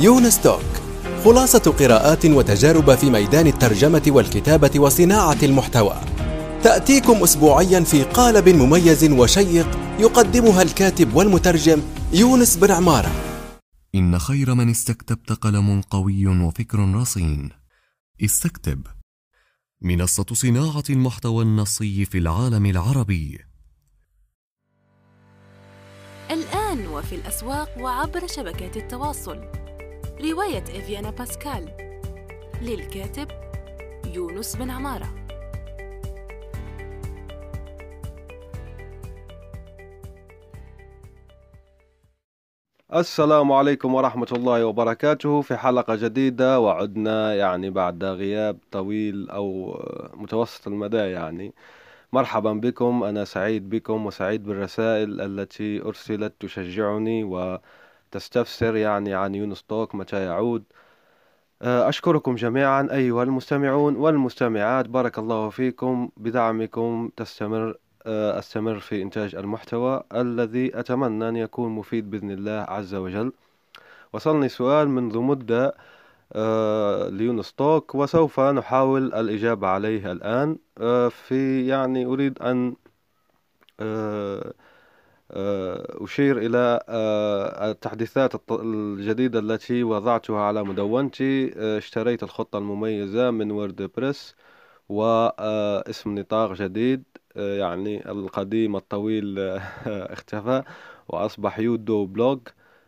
يونس توك خلاصة قراءات وتجارب في ميدان الترجمة والكتابة وصناعة المحتوى. تأتيكم أسبوعيا في قالب مميز وشيق يقدمها الكاتب والمترجم يونس بن عمارة. إن خير من استكتبت قلم قوي وفكر رصين. استكتب. منصة صناعة المحتوى النصي في العالم العربي. الآن وفي الأسواق وعبر شبكات التواصل. رواية إفيانا باسكال للكاتب يونس بن عمارة. السلام عليكم ورحمة الله وبركاته. في حلقة جديدة وعدنا يعني بعد غياب طويل أو متوسط المدى يعني. مرحبا بكم. أنا سعيد بكم وسعيد بالرسائل التي أرسلت تشجعني وتستفسر يعني عن يونس توك متى يعود. أشكركم جميعا أيها المستمعون والمستمعات. بارك الله فيكم. بدعمكم تستمر آه، أستمر في إنتاج المحتوى الذي أتمنى أن يكون مفيد بإذن الله عز وجل. وصلني سؤال منذ مدة آه، ليونس توك وسوف نحاول الإجابة عليه الآن. آه، في يعني أريد أن أشير إلى التحديثات الجديدة التي وضعتها على مدونتي. اشتريت الخطة المميزة من WordPress واسم نطاق جديد يعني القديم الطويل اختفى وأصبح youdo blog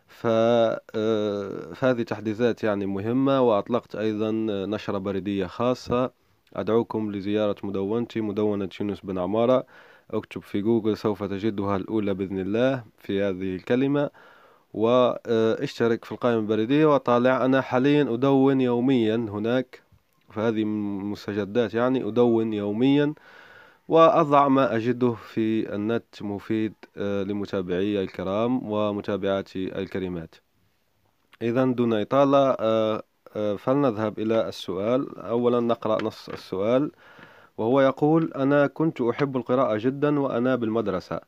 فهذه تحديثات يعني مهمة وأطلقت أيضا نشرة بريدية خاصة. أدعوكم لزيارة مدونتي مدونة يونس بن عمارة. اكتب في جوجل سوف تجدها الأولى بإذن الله في هذه الكلمة واشترك في القائمة البريدية وطالع. أنا حاليا أدون يوميا هناك فهذه المستجدات يعني أدون يوميا وأضع ما أجده في النت مفيد آه، لمتابعي الكرام ومتابعاتي الكريمات. إذا دون إطالة آه، آه، فلنذهب إلى السؤال. أولا نقرأ نص السؤال. وهو يقول أنا كنت أحب القراءة جدا وأنا بالمدرسة.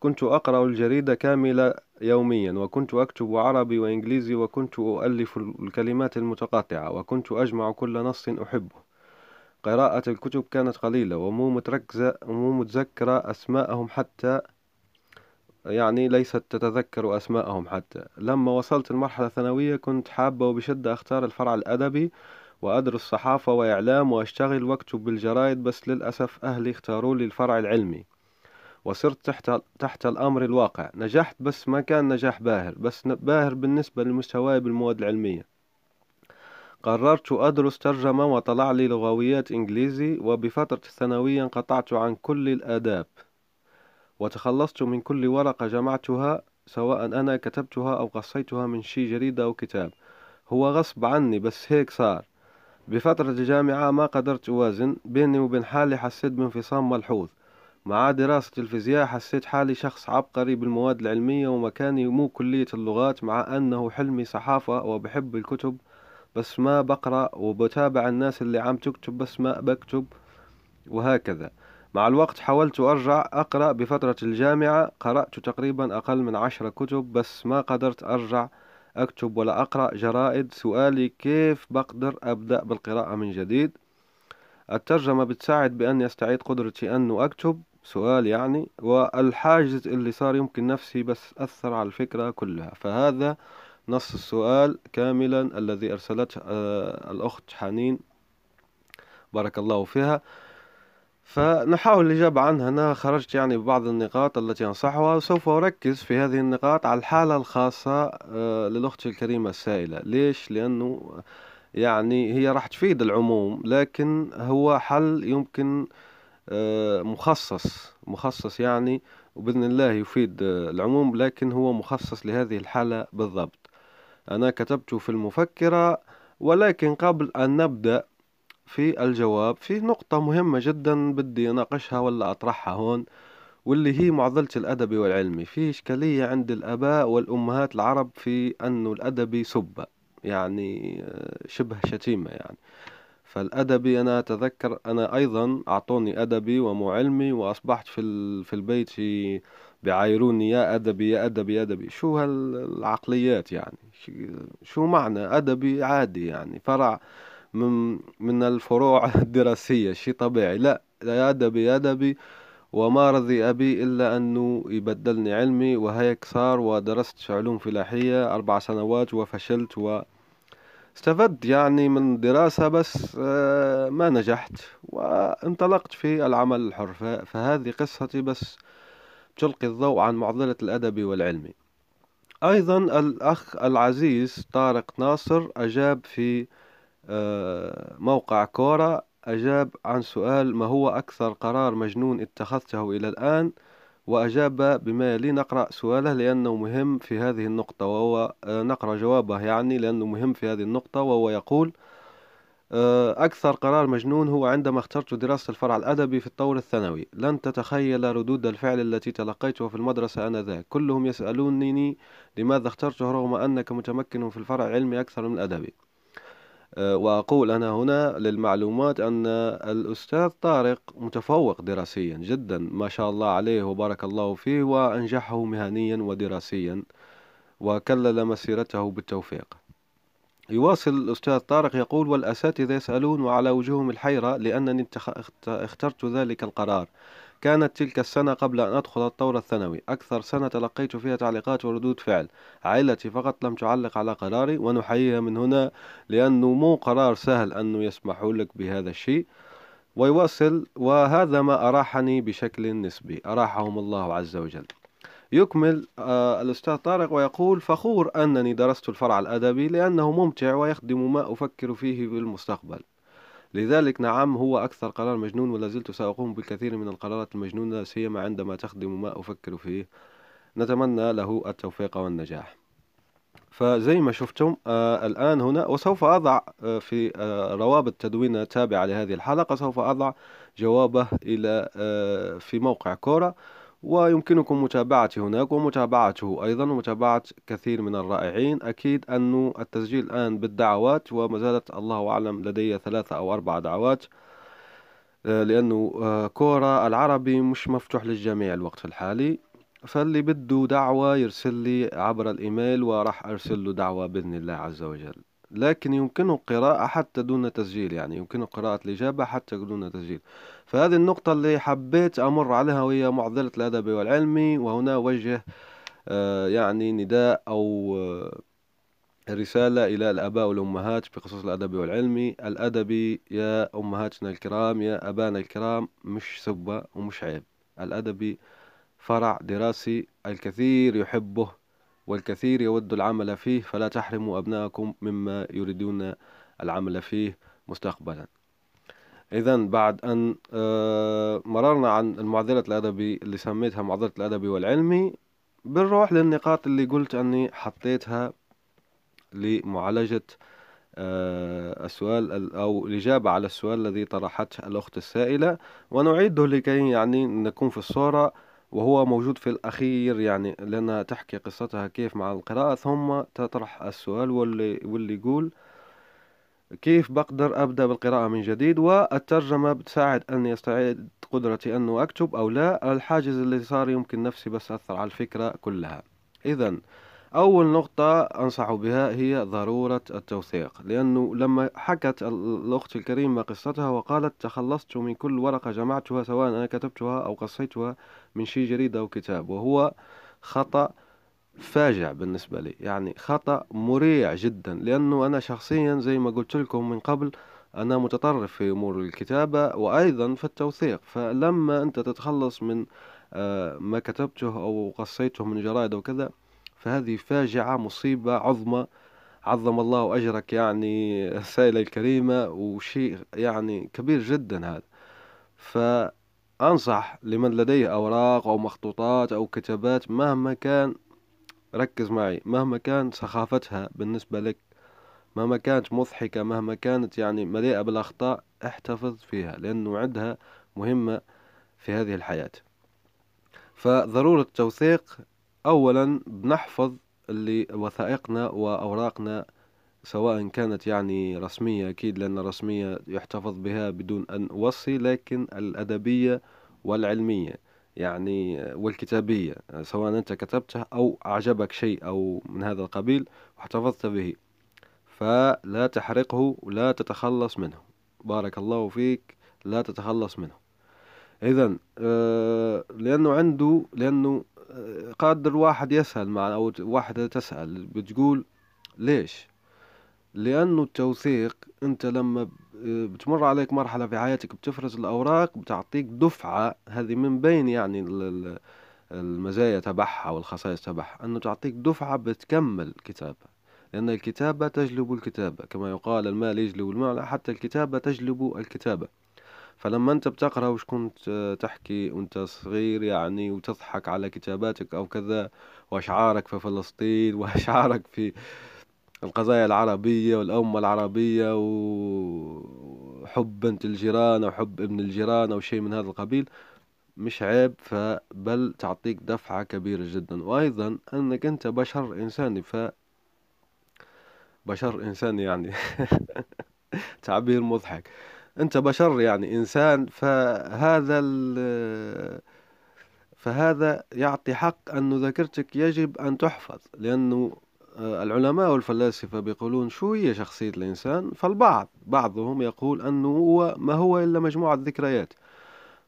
كنت أقرأ الجريدة كاملة يوميا وكنت أكتب عربي وإنجليزي وكنت أؤلف الكلمات المتقاطعة وكنت أجمع كل نص أحبه. قراءة الكتب كانت قليلة ومو متركزة ومو متذكرة أسماءهم حتى يعني ليست تتذكر أسماءهم حتى. لما وصلت المرحلة الثانوية كنت حابة وبشدة أختار الفرع الأدبي وأدرس صحافة وإعلام وأشتغل وأكتب بالجرايد بس للأسف أهلي اختاروا لي الفرع العلمي وصرت تحت تحت الأمر الواقع. نجحت بس ما كان نجاح باهر بس باهر بالنسبة لمستواي بالمواد العلمية. قررت أدرس ترجمة وطلع لي لغويات إنجليزي وبفترة الثانوية انقطعت عن كل الآداب. وتخلصت من كل ورقة جمعتها سواء أنا كتبتها أو قصيتها من شي جريدة أو كتاب. هو غصب عني بس هيك صار. بفترة الجامعة ما قدرت أوازن بيني وبين حالي حسيت بانفصام ملحوظ. مع دراسة الفيزياء حسيت حالي شخص عبقري بالمواد العلمية ومكاني مو كلية اللغات مع أنه حلمي صحافة وبحب الكتب بس ما بقرأ وبتابع الناس اللي عم تكتب بس ما بكتب وهكذا. مع الوقت حاولت أرجع أقرأ بفترة الجامعة قرأت تقريبا أقل من عشرة كتب بس ما قدرت أرجع أكتب ولا أقرأ جرائد سؤالي كيف بقدر أبدأ بالقراءة من جديد. الترجمة بتساعد بأني أستعيد قدرتي أنه أكتب سؤال يعني والحاجز اللي صار يمكن نفسي بس أثر على الفكرة كلها. فهذا نص السؤال كاملا الذي أرسلته آه، الأخت حنين. بارك الله فيها. فنحاول الإجابة عنها. أنا خرجت يعني ببعض النقاط التي أنصحها وسوف أركز في هذه النقاط على الحالة الخاصة آه، للأخت الكريمة السائلة. ليش؟ لأنه يعني هي راح تفيد العموم لكن هو حل يمكن آه، مخصص مخصص يعني وبإذن الله يفيد العموم لكن هو مخصص لهذه الحالة بالضبط. أنا كتبت في المفكرة ولكن قبل أن نبدأ في الجواب في نقطة مهمة جدا بدي أناقشها ولا أطرحها هون واللي هي معضلة الأدبي والعلمي في إشكالية عند الآباء والأمهات العرب في أنه الأدبي سبة يعني آه، شبه شتيمة يعني. فالأدبي أنا أتذكر أنا أيضا أعطوني أدبي ومو علمي وأصبحت في, في البيت بعايروني يا أدبي يا أدبي يا أدبي. شو هالعقليات يعني؟ شو معنى أدبي عادي يعني؟ فرع من من الفروع الدراسية شيء طبيعي. لا يا أدبي يا أدبي وما رضي أبي إلا أنه يبدلني علمي وهيك صار ودرست علوم فلاحية أربع سنوات وفشلت و استفدت يعني من دراسة بس آه، ما نجحت وانطلقت في العمل الحر. فهذه قصتي بس تلقي الضوء عن معضلة الأدبي والعلمي أيضا الأخ العزيز طارق ناصر أجاب في موقع كورة أجاب عن سؤال ما هو أكثر قرار مجنون اتخذته إلى الآن؟ وأجاب بما يلي نقرأ سؤاله لأنه مهم في هذه النقطة وهو آه، نقرأ جوابه يعني لأنه مهم في هذه النقطة وهو يقول آه، أكثر قرار مجنون هو عندما اخترت دراسة الفرع الأدبي في الطور الثانوي. لن تتخيل ردود الفعل التي تلقيتها في المدرسة آنذاك. كلهم يسألونني لماذا اخترته رغم أنك متمكن في الفرع العلمي أكثر من الأدبي. آه، وأقول أنا هنا للمعلومات أن الأستاذ طارق متفوق دراسيا جدا ما شاء الله عليه وبارك الله فيه وأنجحه مهنيا ودراسيا وكلل مسيرته بالتوفيق. يواصل الأستاذ طارق يقول والأساتذة يسألون وعلى وجوههم الحيرة لأنني اخترت ذلك القرار. كانت تلك السنة قبل أن أدخل الطور الثانوي. أكثر سنة تلقيت فيها تعليقات وردود فعل. عائلتي فقط لم تعلق على قراري ونحييها من هنا لأنه مو قرار سهل أنه يسمحوا لك بهذا الشيء. ويواصل وهذا ما أراحني بشكل نسبي. أراحهم الله عز وجل. يكمل آه الأستاذ طارق ويقول فخور أنني درست الفرع الأدبي لأنه ممتع ويخدم ما أفكر فيه بالمستقبل لذلك نعم هو أكثر قرار مجنون ولا زلت سأقوم بالكثير من القرارات المجنونة سيما عندما تخدم ما أفكر فيه. نتمنى له التوفيق والنجاح. فزي ما شفتم آه الآن هنا وسوف أضع آه في آه روابط تدوين تابعة لهذه الحلقة سوف أضع جوابه إلى آه في موقع كورة ويمكنكم متابعتي هناك ومتابعته أيضا ومتابعة كثير من الرائعين. أكيد أن التسجيل الآن بالدعوات وما زالت الله أعلم لدي ثلاثة أو أربع دعوات آه، لأنه آه، كورة العربي مش مفتوح للجميع الوقت الحالي. فاللي بده دعوة يرسل لي عبر الإيميل وراح أرسل له دعوة بإذن الله عز وجل. لكن يمكنه القراءة حتى دون تسجيل يعني يمكنه قراءة الإجابة حتى دون تسجيل. فهذه النقطة اللي حبيت أمر عليها وهي معضلة الأدب والعلمي وهنا وجه آه، يعني نداء أو آه، رسالة إلى الآباء والأمهات بخصوص الأدب والعلمي الأدبي يا أمهاتنا الكرام يا أبانا الكرام مش سبة ومش عيب. الأدبي فرع دراسي الكثير يحبه والكثير يود العمل فيه فلا تحرموا أبنائكم مما يريدون العمل فيه مستقبلا. إذا بعد أن آه، مررنا عن المعضلة الأدبي اللي سميتها معضلة الأدبي والعلمي بنروح للنقاط اللي قلت أني حطيتها لمعالجة آه، السؤال أو الإجابة على السؤال الذي طرحته الأخت السائلة. ونعيده لكي يعني نكون في الصورة وهو موجود في الأخير يعني لأنها تحكي قصتها كيف مع القراءة. ثم تطرح السؤال واللي, واللي يقول كيف بقدر أبدأ بالقراءة من جديد؟ والترجمة بتساعد أني أستعيد قدرتي أنه أكتب أو لا. الحاجز اللي صار يمكن نفسي بس أثر على الفكرة كلها. إذا أول نقطة أنصح بها هي ضرورة التوثيق لأنه لما حكت الأخت الكريمة قصتها وقالت تخلصت من كل ورقة جمعتها سواء أنا كتبتها أو قصيتها من شي جريدة أو كتاب وهو خطأ فاجع بالنسبة لي يعني خطأ مريع جدا لأنه أنا شخصيا زي ما قلت لكم من قبل أنا متطرف في أمور الكتابة وأيضا في التوثيق فلما أنت تتخلص من آه، ما كتبته أو قصيته من جرائد أو كذا فهذه فاجعة مصيبة عظمى عظم الله أجرك يعني السائلة الكريمة وشيء يعني كبير جدا هذا. فأنصح لمن لديه أوراق أو مخطوطات أو كتابات مهما كان ركز معي مهما كان سخافتها بالنسبة لك مهما كانت مضحكة مهما كانت يعني مليئة بالأخطاء احتفظ فيها لأنه عندها مهمة في هذه الحياة. فضرورة التوثيق أولا بنحفظ اللي وثائقنا وأوراقنا سواء كانت يعني رسمية أكيد لأن الرسمية يحتفظ بها بدون أن أوصي لكن الأدبية والعلمية يعني والكتابية سواء أنت كتبته أو أعجبك شيء أو من هذا القبيل واحتفظت به. فلا تحرقه ولا تتخلص منه. بارك الله فيك لا تتخلص منه. إذا آه، لأنه عنده لأنه قادر واحد يسأل مع أو واحدة تسأل بتقول ليش؟ لأنه التوثيق أنت لما بتمر عليك مرحلة في حياتك بتفرز الأوراق بتعطيك دفعة هذه من بين يعني المزايا تبعها والخصائص تبعها أنه تعطيك دفعة بتكمل كتابة. لأن الكتابة تجلب الكتابة كما يقال المال يجلب المال حتى الكتابة تجلب الكتابة. فلما أنت بتقرأ وش كنت تحكي وأنت صغير يعني وتضحك على كتاباتك أو كذا وأشعارك في فلسطين وأشعارك في القضايا العربية والأمة العربية وحب بنت الجيران أو حب ابن الجيران أو شيء من هذا القبيل مش عيب فبل تعطيك دفعة كبيرة جدا. وأيضا أنك أنت بشر إنساني ف بشر إنساني يعني تعبير مضحك. أنت بشر يعني إنسان فهذا فهذا يعطي حق أن ذاكرتك يجب أن تحفظ لأنه آه، العلماء والفلاسفة بيقولون شو هي شخصية الإنسان؟ فالبعض بعضهم يقول أنه هو ما هو إلا مجموعة ذكريات.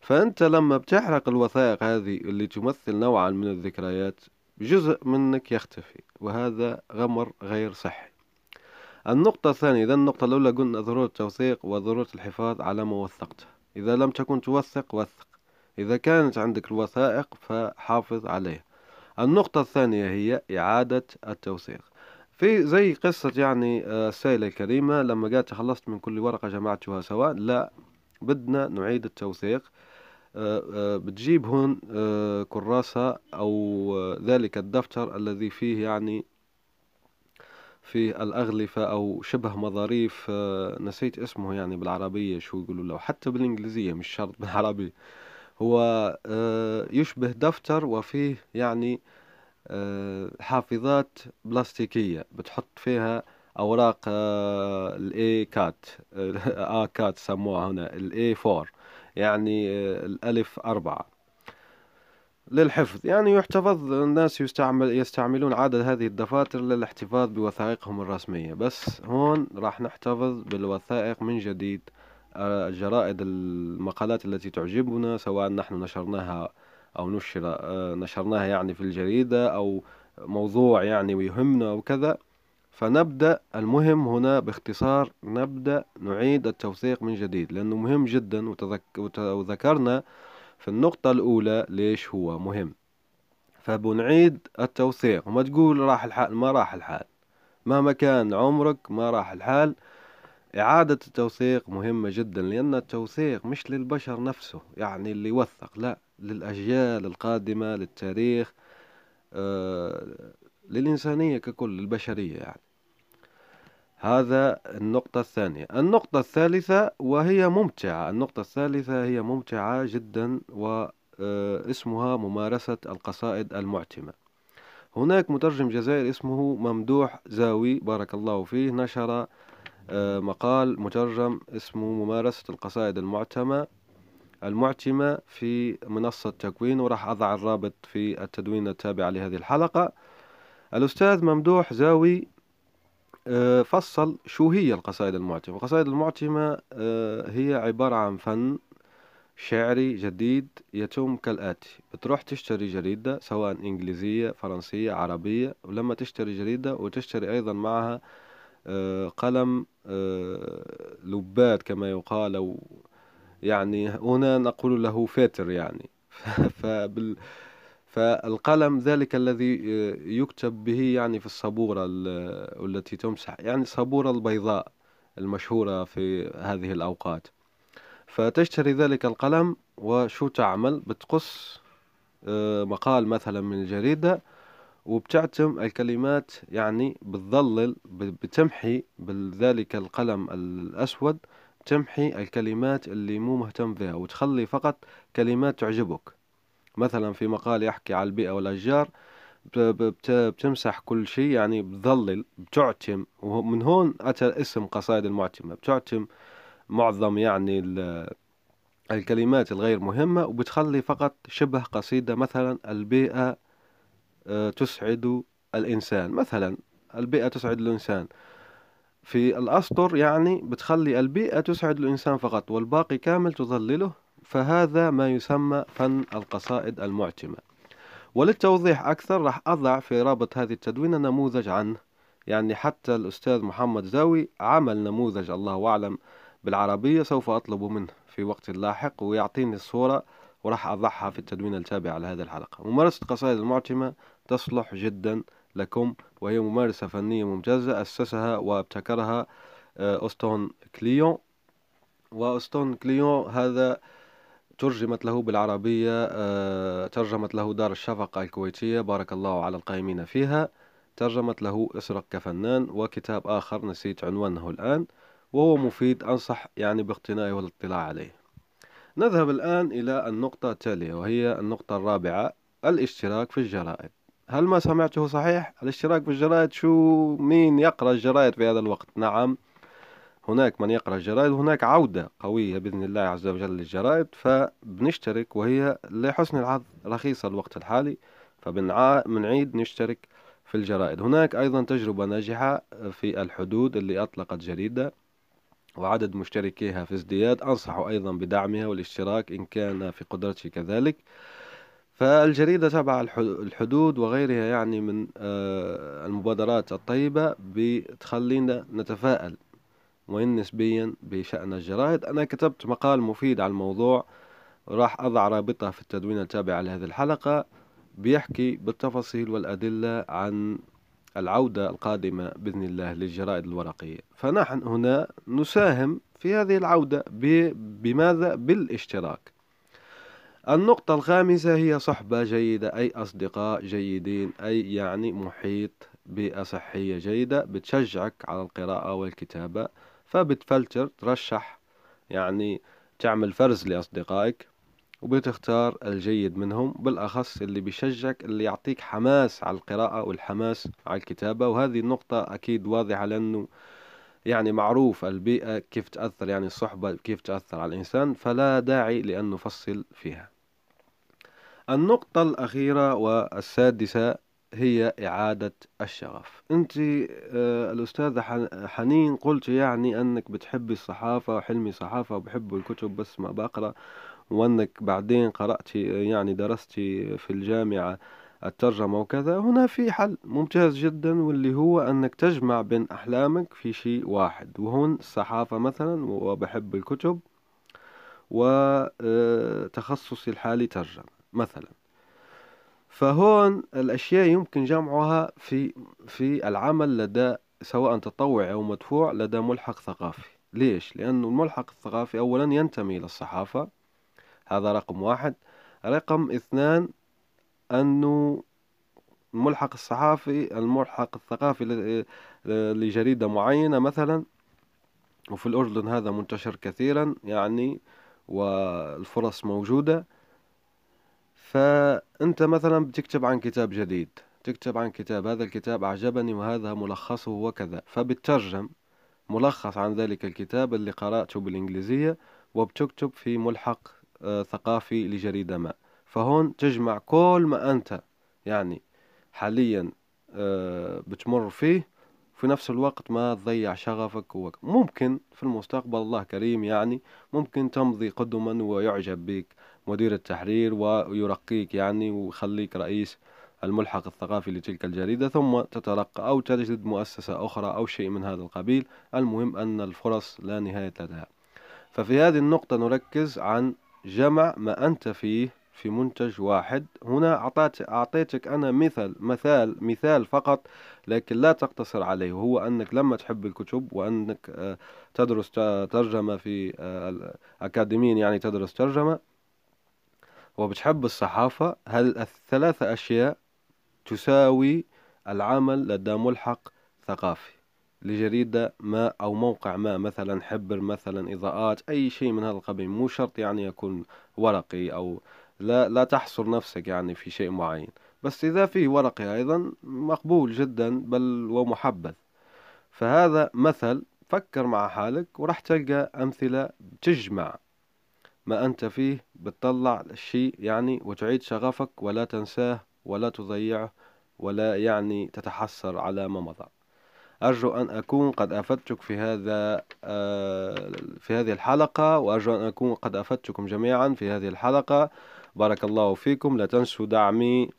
فأنت لما بتحرق الوثائق هذه اللي تمثل نوعا من الذكريات جزء منك يختفي وهذا غمر غير صحي. النقطة الثانية إذا النقطة الأولى قلنا ضرورة التوثيق وضرورة الحفاظ على ما وثقته إذا لم تكن توثق وثق. إذا كانت عندك الوثائق فحافظ عليها. النقطة الثانية هي إعادة التوثيق. في زي قصة يعني آه، السائلة الكريمة لما قالت تخلصت من كل ورقة جمعتها سواء لا بدنا نعيد التوثيق. آه، آه، بتجيب هون كراسة أو ذلك الدفتر الذي فيه يعني في الأغلفة أو شبه مظاريف نسيت اسمه يعني بالعربية شو يقولوا له حتى بالإنجليزية مش شرط بالعربية. هو آه، يشبه دفتر وفيه يعني آه، حافظات بلاستيكية بتحط فيها أوراق آه، ال A quatre A quatre سموها هنا ال A four يعني الألف أربعة. للحفظ. يعني يحتفظ الناس يستعمل يستعملون عدد هذه الدفاتر للاحتفاظ بوثائقهم الرسمية. بس هون راح نحتفظ بالوثائق من جديد. جرائد المقالات التي تعجبنا سواء نحن نشرناها أو نشر آه، نشرناها يعني في الجريدة أو موضوع يعني ويهمنا وكذا. فنبدأ المهم هنا باختصار نبدأ نعيد التوثيق من جديد لأنه مهم جدا. وذكرنا في النقطة الأولى ليش هو مهم. فبنعيد التوثيق وما تقول راح الحال ما راح الحال. مهما كان عمرك ما راح الحال. إعادة التوثيق مهمة جدا لأن التوثيق مش للبشر نفسه يعني اللي يوثق لا للأجيال القادمة للتاريخ آه للإنسانية ككل للبشرية يعني. هذا النقطة الثانية. النقطة الثالثة وهي ممتعة. النقطة الثالثة هي ممتعة جدا واسمها ممارسة القصائد المعتمة. هناك مترجم جزائري اسمه ممدوح زاوي بارك الله فيه نشر آه، مقال مترجم اسمه ممارسة القصائد المعتمة المعتمة في منصة تكوين وراح أضع الرابط في التدوين التابع لهذه الحلقة. الأستاذ ممدوح زاوي آه، فصل شو هي القصائد المعتمة القصائد المعتمة آه، هي عبارة عن فن شعري جديد يتم كالآتي. بتروح تشتري جريدة سواء إنجليزية فرنسية عربية ولما تشتري جريدة وتشتري أيضا معها آه، قلم آه، لبات كما يقال أو يعني هنا نقول له فاتر يعني. فبال فالقلم ذلك الذي آه، يكتب به يعني في الصبورة التي تمسح يعني الصبورة البيضاء المشهورة في هذه الأوقات. فتشتري ذلك القلم وشو تعمل؟ بتقص مقال مثلا من الجريدة وبتعتم الكلمات يعني بتظلل بتمحي بذلك القلم الأسود تمحي الكلمات اللي مو مهتم بها وتخلي فقط كلمات تعجبك. مثلا في مقال يحكي على البيئة والأشجار بتمسح كل شيء يعني بتظلل بتعتم ومن هون أتى اسم قصائد المعتمة بتعتم معظم يعني الكلمات الغير مهمة وبتخلي فقط شبه قصيدة مثلا البيئة آه، تسعد الإنسان مثلا البيئة تسعد الإنسان. في الأسطر يعني بتخلي البيئة تسعد الإنسان فقط والباقي كامل تظلله فهذا ما يسمى فن القصائد المعتمة. وللتوضيح أكثر راح أضع في رابط هذه التدوينة نموذج عنه يعني حتى الأستاذ محمد زاوي عمل نموذج الله أعلم بالعربية سوف أطلب منه في وقت لاحق ويعطيني الصورة وراح أضعها في التدوين التابع لهذه الحلقة. ممارسة قصائد المعتمة تصلح جدا لكم وهي ممارسة فنية ممتازة أسسها وابتكرها آه، أوستن كليون. وأوستن كليون هذا ترجمت له بالعربية آه، ترجمت له دار شفق الكويتية بارك الله على القائمين فيها ترجمت له اسرق كفنان وكتاب آخر نسيت عنوانه الآن وهو مفيد أنصح يعني باقتنائه والاطلاع عليه نذهب الآن إلى النقطة التالية وهي النقطة الرابعة الاشتراك في الجرائد هل ما سمعته صحيح؟ الاشتراك في الجرائد شو مين يقرأ الجرائد في هذا الوقت؟ نعم هناك من يقرأ الجرائد وهناك عودة قوية بإذن الله عز وجل للجرائد فبنشترك وهي لحسن الحظ رخيصة الوقت الحالي فبنعيد نشترك في الجرائد. هناك أيضا تجربة ناجحة في الحدود اللي أطلقت جريدة وعدد مشتركيها في ازدياد أنصح أيضا بدعمها والاشتراك إن كان في قدرتي كذلك. فالجريدة تبع الحدود وغيرها يعني من آه، المبادرات الطيبة بتخلينا نتفائل وإن نسبيا بشأن الجرائد. أنا كتبت مقال مفيد على الموضوع راح أضع رابطة في التدوين التابع لهذه الحلقة بيحكي بالتفاصيل والأدلة عن العودة القادمة بإذن الله للجرائد الورقية. فنحن هنا نساهم في هذه العودة بماذا؟ بالاشتراك. النقطة الخامسة هي صحبة جيدة أي أصدقاء جيدين أي يعني محيط بيئة صحية جيدة بتشجعك على القراءة والكتابة. فبتفلتر ترشح يعني تعمل فرز لأصدقائك وبتختار الجيد منهم بالأخص اللي بيشجعك اللي يعطيك حماس على القراءة والحماس على الكتابة. وهذه النقطة أكيد واضحة لأنه يعني معروف البيئة كيف تأثر يعني الصحبة كيف تأثر على الإنسان فلا داعي لأن نفصل فيها. النقطة الأخيرة والسادسة هي إعادة الشغف. أنت آه الأستاذة حنين قلت يعني أنك بتحبي الصحافة وحلمي صحافة وبحب الكتب بس ما بقرأ وأنك بعدين قرأتي يعني درستي في الجامعة الترجمة وكذا. هنا في حل ممتاز جدا واللي هو أنك تجمع بين أحلامك في شيء واحد وهون الصحافة مثلا وبحب الكتب وتخصصي الحالي ترجمة مثلا. فهون الأشياء يمكن جمعها في في العمل لدى سواء تطوعي أو مدفوع لدى ملحق ثقافي. ليش؟ لأنه الملحق الثقافي أولا ينتمي إلى الصحافة. هذا رقم واحد. رقم اثنان أنه الملحق الصحافي الملحق الثقافي لجريدة معينة مثلا وفي الأردن هذا منتشر كثيرا يعني والفرص موجودة. فأنت مثلا بتكتب عن كتاب جديد تكتب عن كتاب هذا الكتاب أعجبني وهذا ملخصه وكذا فبتترجم ملخص عن ذلك الكتاب اللي قرأته بالإنجليزية وبتكتب في ملحق آه، ثقافي لجريدة ما. فهون تجمع كل ما أنت يعني حاليا آه، بتمر فيه في نفس الوقت ما تضيع شغفك ووقت ممكن في المستقبل الله كريم يعني ممكن تمضي قدما ويعجب بك. مدير التحرير ويرقيك يعني ويخليك رئيس الملحق الثقافي لتلك الجريدة ثم تترقى أو تجد مؤسسة أخرى أو شيء من هذا القبيل. المهم أن الفرص لا نهاية لها. ففي هذه النقطة نركز عن جمع ما أنت فيه في منتج واحد. هنا أعطيت أعطيتك أنا مثل مثال مثال فقط لكن لا تقتصر عليه. وهو أنك لما تحب الكتب وأنك آه، تدرس ترجمة في آه، أكاديميا يعني تدرس ترجمة وبتحب الصحافة هل الثلاثة أشياء تساوي العمل لدى ملحق ثقافي؟ لجريدة ما أو موقع ما مثلا حبر مثلا إضاءات أي شيء من هذا القبيل. مو شرط يعني يكون ورقي أو لا لا تحصر نفسك يعني في شيء معين. بس إذا فيه ورقي أيضا مقبول جدا بل ومحبذ. فهذا مثل فكر مع حالك وراح تلقى أمثلة تجمع. ما أنت فيه بتطلع الشيء يعني وتعيد شغفك ولا تنساه ولا تضيعه ولا يعني تتحسر على ما مضى. أرجو أن أكون قد أفدتك في هذا آه، في هذه الحلقة وأرجو أن أكون قد أفدتكم جميعا في هذه الحلقة. بارك الله فيكم. لا تنسوا دعمي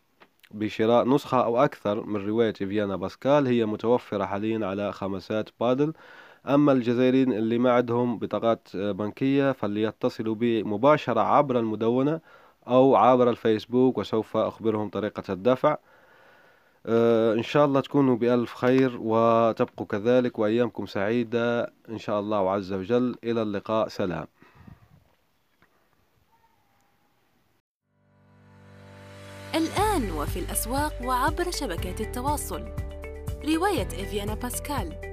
بشراء نسخة أو أكثر من رواية فيانا باسكال هي متوفرة حاليا على خمسات بادل. أما الجزائريين اللي ما عندهم بطاقات بنكية فليتصلوا بي مباشرة عبر المدونة أو عبر الفيسبوك وسوف أخبرهم طريقة الدفع. آه، إن شاء الله تكونوا بألف خير وتبقوا كذلك وأيامكم سعيدة. إن شاء الله عز وجل. إلى اللقاء. سلام. الآن وفي الأسواق وعبر شبكات التواصل. رواية إفيانا باسكال.